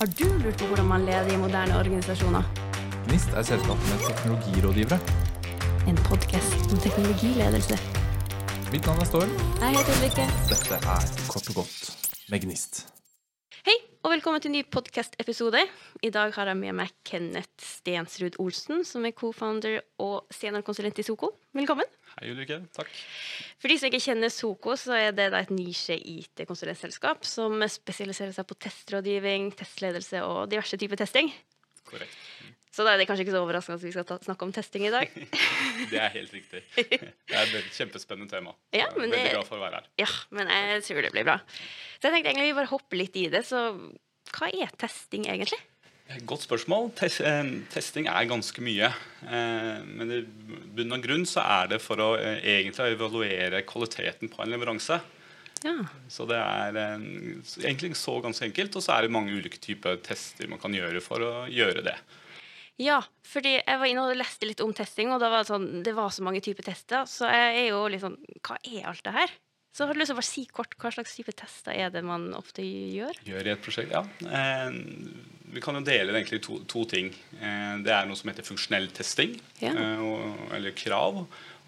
Har du lurt på hvordan man leder i moderne organisasjoner? GNIST er selskapet med teknologirådgivere. En podkast om teknologiledelse. Mitt navn er Storm. Jeg heter Ulrikke. Dette er Kort og godt med GNIST. Og velkommen til en ny podkast-episode. I dag har jeg med meg Kenneth Stensrud Olsen, som er co-founder og seniorkonsulent i Soko. Velkommen. Hei, Ulrikke. Takk. For de som ikke kjenner Soko, så er det da et nisje-IT-konsulentselskap som spesialiserer seg på testrådgivning, testledelse og diverse typer testing. Korrekt. Så da er det kanskje ikke så overraskende at vi skal ta, snakke om testing i dag. Det er helt riktig. Det er et kjempespennende tema. Ja, jeg er veldig glad for å være her. Ja, men jeg tror det blir bra. Så jeg tenkte egentlig vi bare hopper litt i det. Så hva er testing egentlig? Godt spørsmål. Eh, testing er ganske mye. Eh, men i bunn og grunn så er det for å eh, egentlig evaluere kvaliteten på en leveranse. Ja. Så det er eh, egentlig så ganske enkelt. Og så er det mange ulike typer tester man kan gjøre for å gjøre det. Ja, fordi jeg var inne og leste litt om testing, og da var det, sånn, det var så mange typer tester. Så jeg er jo litt sånn Hva er alt det her? Så har du lyst til å bare si kort hva slags type tester er det man ofte gjør? Gjør i et prosjekt, ja. Eh, vi kan jo dele det egentlig i to, to ting. Eh, det er noe som heter funksjonell testing, Ja. eh, og, eller krav.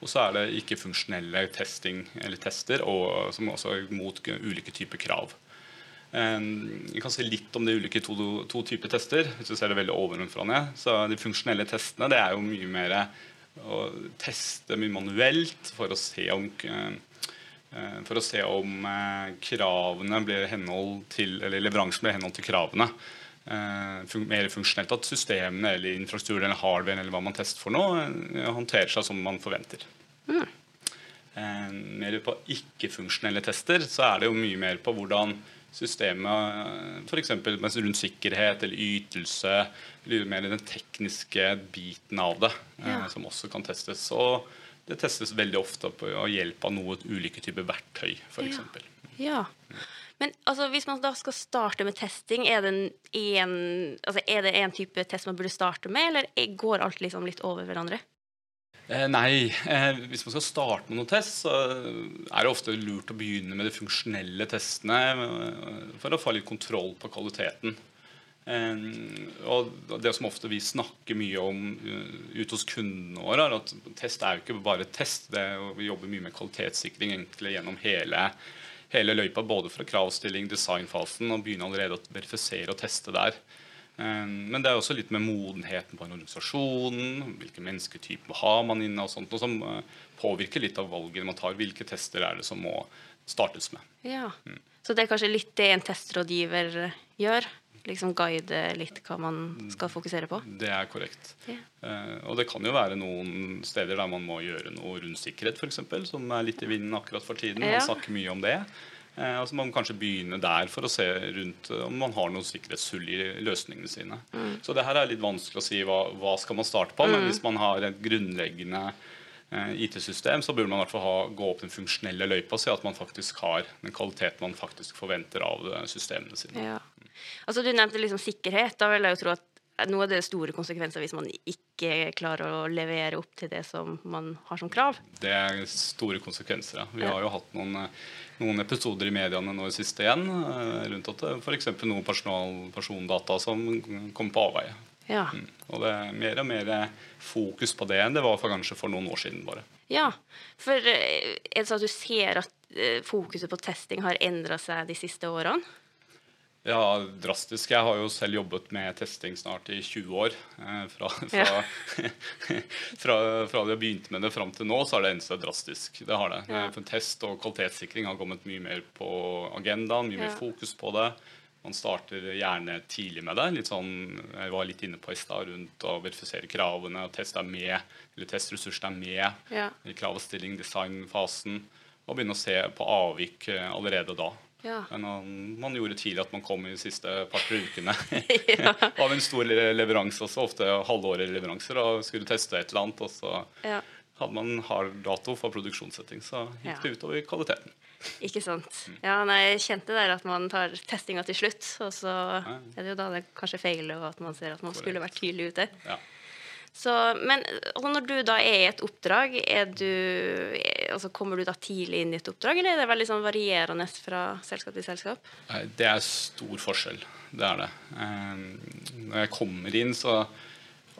Og så er det ikke-funksjonelle testing, eller tester, og, som også er mot ulike typer krav. Eh, vi kan si litt om de ulike to, to typer tester. hvis vi ser det veldig ovenfra ned. Så De funksjonelle testene det er jo mye mer å teste mye manuelt for å se om eh, eh, for å se om eh, kravene blir henhold til, eller leveransen blir henhold til kravene. Eh, mer funksjonelt at systemene eller infrastrukturen eller hardware eller hva man tester for noe, eh, håndterer seg som man forventer. Mm. mer på ikke-funksjonelle tester så er det jo mye mer på hvordan systemet f.eks. rundt sikkerhet eller ytelse, eller mer den tekniske biten av det, eh, Ja. som også kan testes. Og det testes veldig ofte på hjelp av noe ulike typer verktøy, f.eks. Ja. Men altså, hvis man da skal starte med testing, er det en, altså, er det en type test man burde starte med, eller er- går alt liksom litt over hverandre? Eh, nei, eh, hvis man skal starte med noen test, så er det ofte lurt å begynne med de funksjonelle testene eh, for å få litt kontroll på kvaliteten. Og det som ofte vi snakker mye om ute hos kundene våre, er at test er jo ikke bare test. Er vi jobber mye med kvalitetssikring egentlig gjennom hele, hele løypa, både fra kravstilling, designfasen, og begynne allerede å verifisere og teste der. Eh, Men det er også litt med modenheten på en organisasjon. Hvilke mennesketyper har man inne, og sånt, og som eh, påvirker litt av valgene man tar. Hvilke tester er det som må startes med. Ja. Så det er kanskje litt det en testrådgiver gjør? Liksom guide litt hva man skal fokusere på? Det er korrekt. Ja. Eh, og det kan jo være noen steder der man må gjøre noe rundt sikkerhet, f.eks., som er litt i vinden akkurat for tiden. Ja. Man snakker mye om det. Eh, og så må kanskje begynne der for å se rundt eh, om man har noen sikkerhetshull i løsningene sine. Så det her er litt vanskelig å si hva, hva skal man starte på, men hvis man har et grunnleggende eh, IT-system, så burde man i hvert fall ha, gå opp den funksjonelle løypa og se at man faktisk har den kvaliteten man faktisk forventer av eh, systemene sine. Ja. Altså, du nevnte liksom sikkerhet. Da vil jeg jo tro at noe er det store konsekvenser hvis man ikke klarer å levere opp til det som man har som krav. Det er store konsekvenser. Ja. Vi har jo hatt noen, eh, noen episoder i mediene nå i siste igjen eh, rundt at det f.eks. noen personal, persondata som kommer på avveie. Ja. Mm. Og det er mer og mer fokus på det enn det var for kanskje for noen år siden. bare. ja. For eh, er det sånn at du ser at eh, fokuset på testing har endra seg de siste årene? Ja, drastisk. Jeg har jo selv jobbet med testing snart i 20 år. Eh, fra, fra, fra, fra jeg begynte med det fram til nå, så har det endt seg drastisk. Det har det. Ja. Eh, For test og kvalitetssikring har kommet mye mer på agendaen, mye Ja. mer fokus på det. Man starter gjerne tidlig med det. Litt sånn, jeg var litt inne på i stad rundt å verifisere kravene. og Teste er med, eller testressursene er med Ja. i kravstilling, designfasen. Og begynne å se på avvik eh, allerede da. Ja. Men man, man gjorde tidlig at man kom i de siste par-tre ukene Ja. av en stor leveranse, også ofte halvårige leveranser, og skulle teste et eller annet. Og så ja. hadde man hard dato for produksjonssetting, så gikk det utover kvaliteten. Ikke sant. Ja, nei, jeg kjente der at man tar testinga til slutt, og så er det jo da det kanskje feiler, og at man ser at man skulle vært tidlig ute. Ja. Så, men altså, når du da er i et oppdrag, du, er, altså, kommer du da tidlig inn i et oppdrag, eller er det veldig sånn varierende fra selskap til selskap? Nei, Det er stor forskjell. det er det. Eh, når jeg kommer inn, så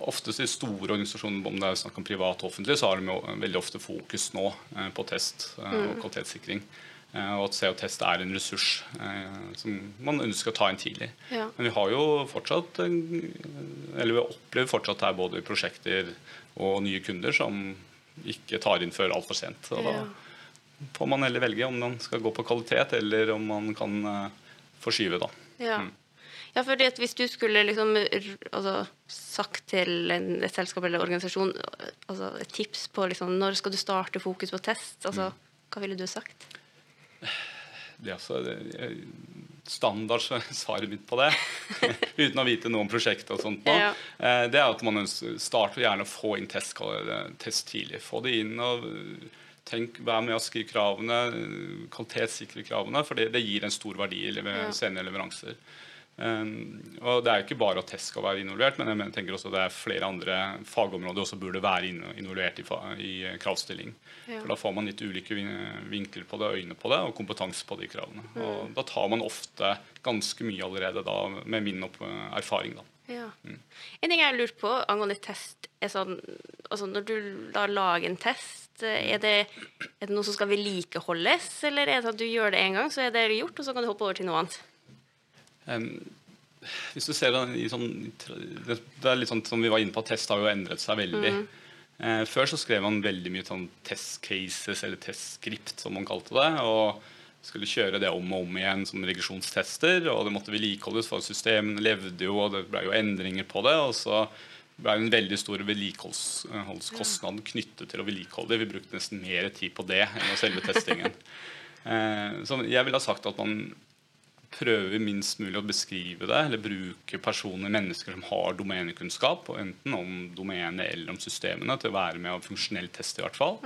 oftest i store organisasjoner, om det er snakk om privat og offentlig, så har de veldig ofte fokus nå eh, på test eh, og kvalitetssikring. Eh, og at CO-test er en ressurs eh, som man ønsker å ta inn tidlig. Ja. Men vi har jo fortsatt eh, Eller vi opplever fortsatt her både prosjekter og nye kunder som ikke tar inn før altfor sent. Og da får man heller velge om man skal gå på kvalitet, eller om man kan eh, forskyve, da. Ja. Mm. ja, fordi at hvis du skulle liksom altså, sagt til en, et selskap eller organisasjon altså, et tips på liksom, når skal du starte fokus på test, altså, Mm. hva ville du sagt? Det er altså det- standard svaret mitt på det, uten å vite noe om prosjektet og sånt, nå, Ja. eh, det er at man starter gjerne å få inn test, test tidlig. Få det inn og eh, tenk, vær med å skrive kravene, eh, kvalitetssikre kravene, for det, det gir en stor verdi lever Ja. senere leveranser. Um, og Det er jo ikke bare at test skal være involvert, men jeg tenker også det er flere andre fagområder også burde være involvert i, i kravstilling. Ja. For Da får man litt ulike vin- vinkler på det, øyne på det og kompetanse på de kravene. Mm. Og Da tar man ofte ganske mye allerede, da, med min erfaring. da. Ja. Mm. En ting jeg har lurt på angående test, er sånn altså Når du da lager en test, er det, er det noe som skal vedlikeholdes, eller er det at du gjør det én gang, så er det gjort, og så kan du hoppe over til noe annet? Hvis du ser det i sånn Det er litt sånn som vi var inne på, test har jo endret seg veldig. Eh, før så skrev man veldig mye sånn test cases, eller testskript, som man kalte det. og skulle kjøre det om og om igjen som regresjonstester. Og det måtte vedlikeholdes, for systemene levde jo, og det ble jo endringer på det. Og så ble det en veldig stor vedlikeholdskostnad knyttet til å vedlikeholde det. Vi brukte nesten mer tid på det enn på selve testingen. Eh, så jeg ville ha sagt at man prøver minst mulig å beskrive det, eller bruke personer, mennesker som har domenekunnskap, enten om domenet eller om systemene, til å være med og funksjonell teste, i hvert fall.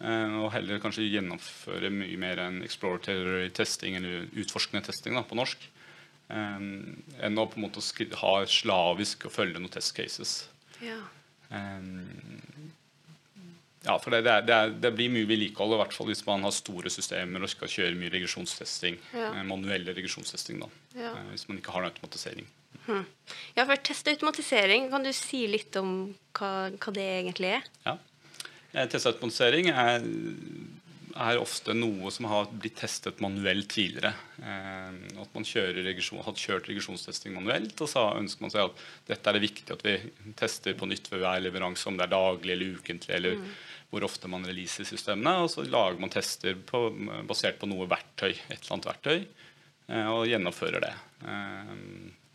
Eh, og heller kanskje gjennomføre mye mer enn exploratory testing, eller utforskende testing da, på norsk. Um, enn å på en måte ha slavisk og følge noen test cases. Ja. Um, ja, for det, det, er, det, er, det blir mye vedlikehold, i hvert fall hvis man har store systemer og skal kjøre mye regresjonstesting. Ja. eh, Manuell regresjonstesting, da. Ja. Eh, Hvis man ikke har en automatisering. ja, for testautomatisering, kan du si litt om hva, hva det egentlig er? Ja. Eh, Testautomatisering er, er ofte noe som har blitt testet manuelt tidligere. Eh, at man regresjon, har kjørt regresjonstesting manuelt, og så ønsker man seg at dette er det viktig at vi tester på nytt ved hver leveranse, om det er daglig eller ukentlig, eller hvor ofte man releaser systemene. Og så lager man tester på, basert på noe verktøy, et eller annet verktøy, eh, og gjennomfører det. Eh,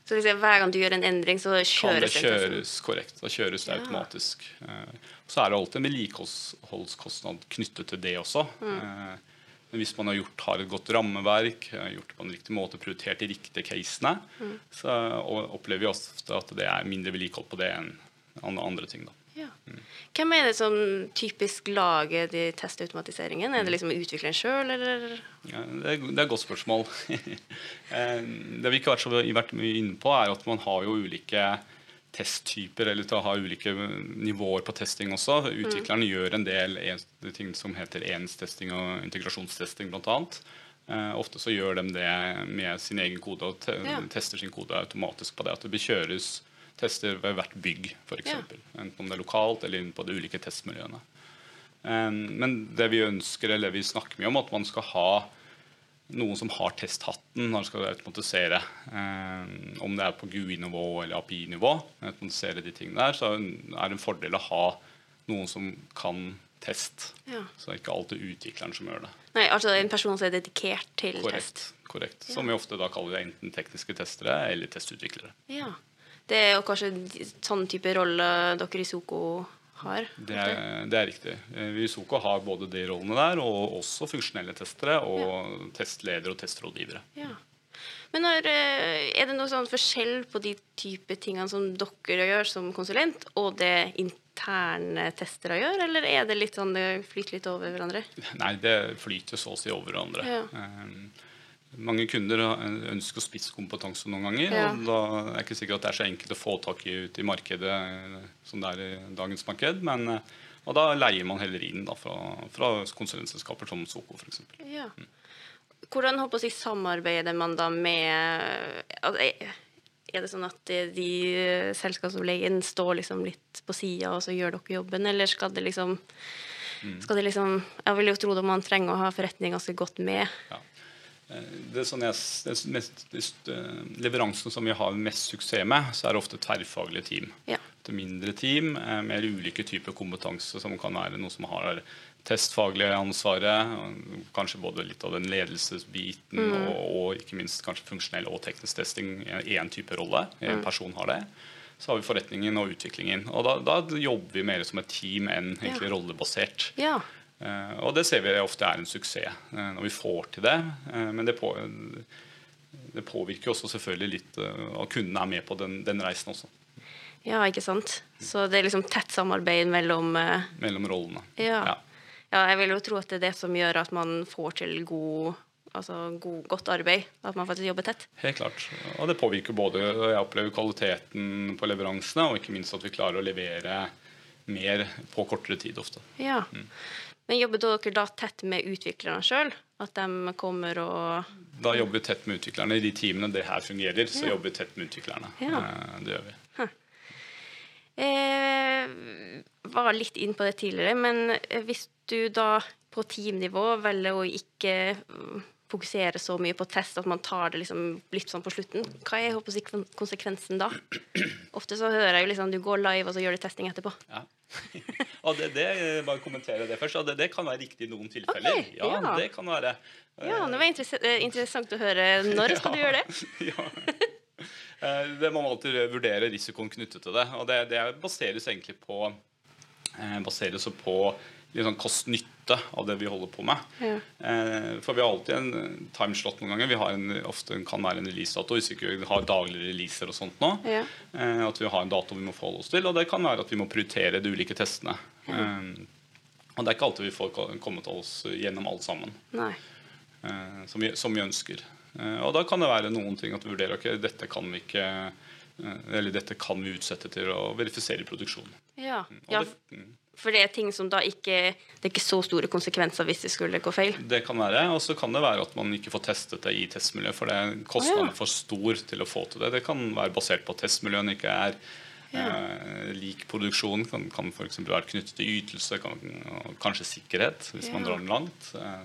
Så liksom, hver gang du gjør en endring, så kjøres det kjøres korrekt. Da kjøres det Ja. automatisk. Eh, Så er det alltid en vedlikeholdskostnad knyttet til det også. Mm. Men hvis man har, gjort, har et godt rammeverk, gjort det på en riktig måte, prioritert de riktige casene, Mm. så opplever vi ofte at det er mindre vedlikehold på det enn andre ting. Da. Ja. Hvem er det som typisk lager de testautomatiseringen? Er det liksom utvikleren sjøl, eller? Ja, det, er, det er et godt spørsmål. Eh, det vi ikke har vært så mye inne på, er at man har jo ulike testtyper, eller til å ha ulike nivåer på testing også. Utviklerne gjør en del ting som heter enhetstesting og integrasjonstesting, bl.a. Eh, ofte så gjør de det med sin egen kode og te Ja. tester sin kode automatisk på det. At det bekjøres tester ved hvert bygg, f.eks. Ja. Enten om det er lokalt eller inne på de ulike testmiljøene. Men det vi ønsker, eller vi snakker mye om, at man skal ha noen som har testhatten når man skal automatisere. Om det er på GUI-nivå eller API-nivå, automatisere de tingene der, så er det en fordel å ha noen som kan test. Ja. Så det er ikke alltid utvikleren som gjør det. Nei, altså en person som er dedikert til Korrekt. test. korrekt. Som vi ofte da kaller enten tekniske testere eller testutviklere. Ja. Det er jo kanskje sånn type rolle dere i Soko har? Det er, det er riktig. Eh, Vi i Soko har både de rollene der, og også funksjonelle testere og testledere og testrådgivere. Ja. Men når, eh, er det noe sånn forskjell på de type tingene som dere gjør som konsulent, og det interne testere gjør, eller er det litt sånn det flyter litt over hverandre? Nei, det flyter så å si over hverandre. Ja. Eh, mange kunder ønsker spisskompetanse noen ganger. Ja. og Da er det ikke sikkert at det er så enkelt å få tak i ute i markedet eh, som det er i dagens marked. Men, eh, og da leier man heller inn da, fra, fra konsulentselskaper som Soko f.eks. Ja. Hvordan håper jeg, samarbeider man da med altså, er det sånn at eh, de leier inn, står liksom litt på sida, og så gjør dere jobben, eller skal det liksom skal det liksom Jeg vil jo tro at man trenger å ha forretning ganske godt med. Ja. Eh, Det sånn jeg, det mest, det, eh, som vi har mest suksess med, så er det ofte tverrfaglige team. Ja. Det mindre team mer med ulike typer kompetanse, som kan være noe som har testfaglige ansvaret, kanskje både litt av den ledelsesbiten og, og ikke minst kanskje funksjonell og teknisk testing i én type rolle. En person har det. Så har vi forretningen og utviklingen. Og da, da jobber vi mer som et team enn egentlig Ja. rollebasert. Ja. Eh, og det ser vi ofte er en suksess eh, når vi får til det. Eh, men det, på, det påvirker også selvfølgelig litt at kundene er med på den, den reisen også, ja, ikke sant. Så det er liksom tett samarbeid mellom mellom rollene. Ja. Ja. Ja, jeg vil jo tro at det er det som gjør at man får til god, altså god, godt arbeid. At man faktisk jobber tett. Helt klart. Og det påvirker både jeg opplever kvaliteten på leveransene, og ikke minst at vi klarer å levere mer på kortere tid ofte. Ja. Men jobber dere da tett med utviklerne sjøl? At de kommer og Da jobber vi tett med utviklerne. I de teamene det her fungerer, så jobber vi tett med utviklerne. Ja. Eh, Det gjør vi. eh, Var litt inn på det tidligere, men hvis du da på teamnivå velger å ikke mm, fokusere så mye på test at man tar det liksom litt sånn på slutten, hva er håper konsekvensen da? Ofte så hører jeg jo liksom du går live, og så gjør du testing etterpå. Ja. og det, det, bare kommentere det først. og Det, det kan være riktig i noen tilfeller. Okay, ja, ja. det kan være. Ja, det var interess eh, interessant å høre. Når skal du gjøre det? ja. Eh, Det må man alltid vurdere risikoen knyttet til det. Og det, det baseres egentlig på eh, baseres på litt sånn kost-nytte av det vi holder på med. Ja. Eh, for vi har alltid en eh, timeslot noen ganger. Vi har en, ofte kan være en releasedato hvis vi ikke har daglige releaser og sånt nå. Ja. Eh, at vi har en dato vi må forholde oss til. Og det kan være at vi må prioritere de ulike testene. Eh, og det er ikke alltid vi får ko- kommet oss gjennom alt sammen som, vi, som vi ønsker. Og da kan det være noen ting at vi vurderer ok, dette kan vi ikke eller dette kan vi utsette til å verifisere produksjonen. Ja. Og ja, det, mm, for det er ting som da ikke Det er ikke så store konsekvenser hvis det skulle gå feil. det kan være. Og så kan det være at man ikke får testet det i testmiljøet, for det er kostnaden ja. for stor til å få til det. Det kan være basert på at testmiljøene ikke er eh, lik produksjon. Kan, kan f.eks. være knyttet til ytelse, kan, og kanskje sikkerhet, hvis man drar den langt. Eh,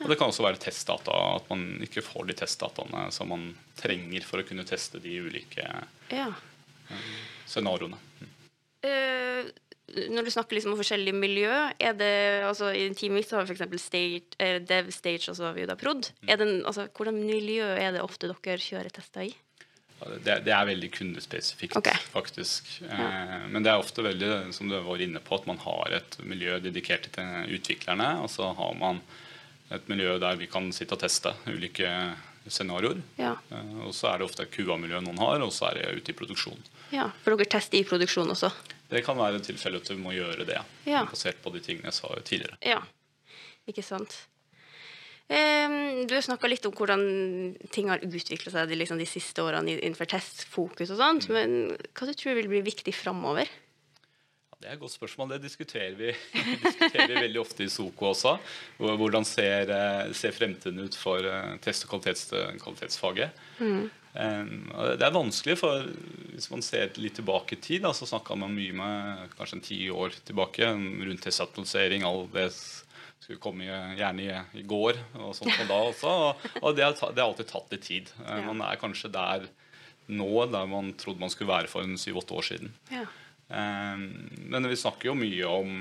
og det kan også være testdata, at man ikke får de testdataene som man trenger for å kunne teste de ulike Ja. scenarioene. Eh, når du snakker liksom om forskjellige miljø, er det altså I teamet mitt har vi f.eks. Stage, eh, Dev Stage, og så har vi jo da Prod. Er det, en- altså, hvordan miljø er det ofte dere kjører tester i? Det, det er veldig kundespesifikt, okay. faktisk. Ja. men det er ofte veldig, som du var inne på, at man har et miljø dedikert til utviklerne. Og så har man et miljø der vi kan sitte og teste ulike scenarioer. Ja. Eh, og så er det ofte et QA-miljø noen har, og så er det ute i produksjon. ja. For dere tester i produksjon også? Det kan være tilfelle at du må gjøre det, Ja. basert på de tingene jeg sa tidligere. Ja. Ikke sant. Um, du snakka litt om hvordan ting har utvikla seg de, liksom, de siste årene innenfor testfokus og sånt. Men hva du tror vil bli viktig framover? Det er et godt spørsmål. Det diskuterer vi, diskuterer vi veldig ofte i SOKO også. Hvordan ser, eh, ser fremtiden ut for eh, test- og kvalitets, kvalitetsfaget? Um, det er vanskelig, for hvis man ser litt tilbake i tid, da, så snakka man mye med kanskje en ti år tilbake rundt testautorisering. All det skulle komme gjerne i, i går og sånt og da også. Og, det, har, ta- det har alltid tatt litt tid. Eh. Man er kanskje der nå der man trodde man skulle være for en syv-åtte år siden. Ja. Um, men vi snakker jo mye om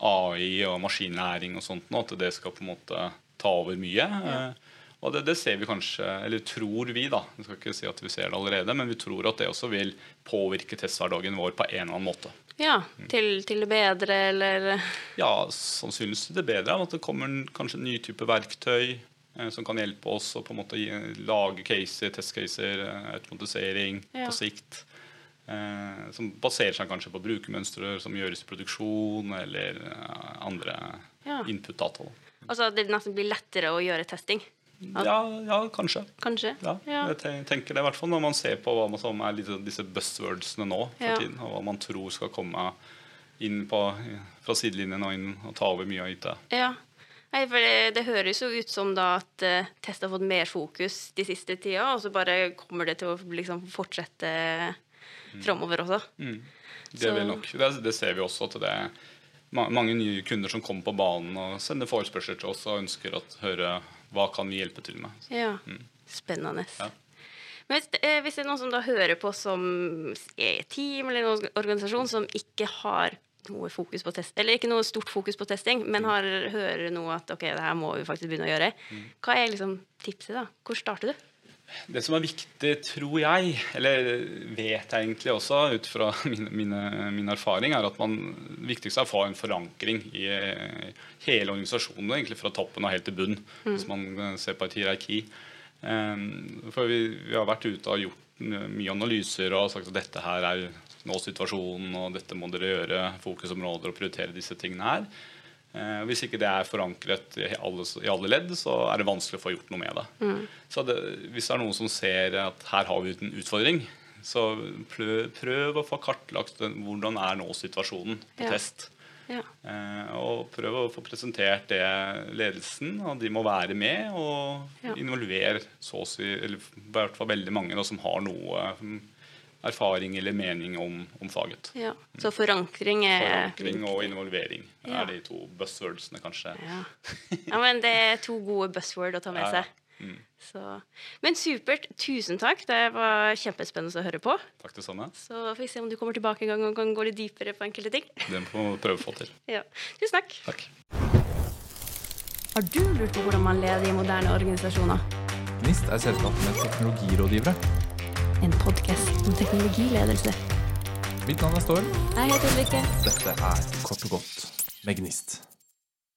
AI og maskinlæring og sånt nå, at det skal på en måte ta over mye. Ja. og det, det ser vi kanskje, eller tror vi, da. Jeg skal ikke si at vi ser det allerede, men vi tror at det også vil påvirke testhverdagen vår på en eller annen måte. ja til, til det bedre, eller Ja, sannsynligvis til det bedre at det kommer kanskje en ny type verktøy eh, som kan hjelpe oss å på en måte lage caser, testcaser, eh, automatisering Ja. på sikt. Eh, som baserer seg kanskje på brukermønstre som gjøres i produksjon, eller eh, andre Ja. input-data. Altså det nesten blir lettere å gjøre testing? Ja, ja, kanskje. Kanskje? Ja, Ja. Jeg tenker det i hvert fall når man ser på hva man, som er litt, disse buzzwordsene nå for Ja. tiden, og hva man tror skal komme inn på, fra sidelinjen og inn og ta over mye av IT. Ja. Nei, for det, det høres jo ut som da at uh, test har fått mer fokus de siste tida, og så bare kommer det til å liksom fortsette framover også. Mm. Det vil nok. Det, det ser vi også at det er mange nye kunder som kommer på banen og sender forespørsler til oss og ønsker å høre hva kan vi hjelpe til med. Ja. Spennende. Ja. Men hvis, eh, hvis det er noen som da hører på som er team eller en organisasjon som ikke har noe fokus på test, eller ikke noe stort fokus på testing, men har, hører nå at ok, det her må vi faktisk begynne å gjøre, hva er liksom tipset da? Hvor starter du? Det som er viktig, tror jeg, eller vet jeg egentlig også ut fra min, mine, min erfaring, er at man det viktigste er å få en forankring i hele organisasjonen, egentlig fra toppen og helt til bunn, hvis man eh, ser på et hierarki. Um, for vi, vi har vært ute og gjort mye analyser og sagt at dette her er nå situasjonen, og dette må dere gjøre, fokusområder og prioritere disse tingene her. Eh, hvis ikke det er forankret i alle, i alle ledd, så er det vanskelig å få gjort noe med det. Så det, hvis det er noen som ser at her har vi en utfordring, så prøv, prøv å få kartlagt den, hvordan er nå situasjonen på Ja. test. Ja. Eh, og prøv å få presentert det ledelsen, og de må være med og Ja. involvere så å si, eller i hvert fall veldig mange da, som har noe mm, erfaring eller mening om, om faget. ja. Så forankring er Forankring og involvering Ja. er de to buzzwordsene, kanskje. Ja. ja, men det er to gode buzzword å ta med Ja, ja. seg. Så. Men supert. Tusen takk. Det var kjempespennende å høre på. Takk det samme. Så får vi se om du kommer tilbake en gang og kan gå litt dypere på enkelte ting. Det må vi prøve å få til. Ja. Tusen takk. Takk. Har du lurt på hvordan man leder i moderne organisasjoner? NIST er selskapet med teknologirådgivere. En podkast om teknologiledelse. Mitt navn er Storm. Jeg heter Ulrikke. Dette er Kort og godt med Gnist.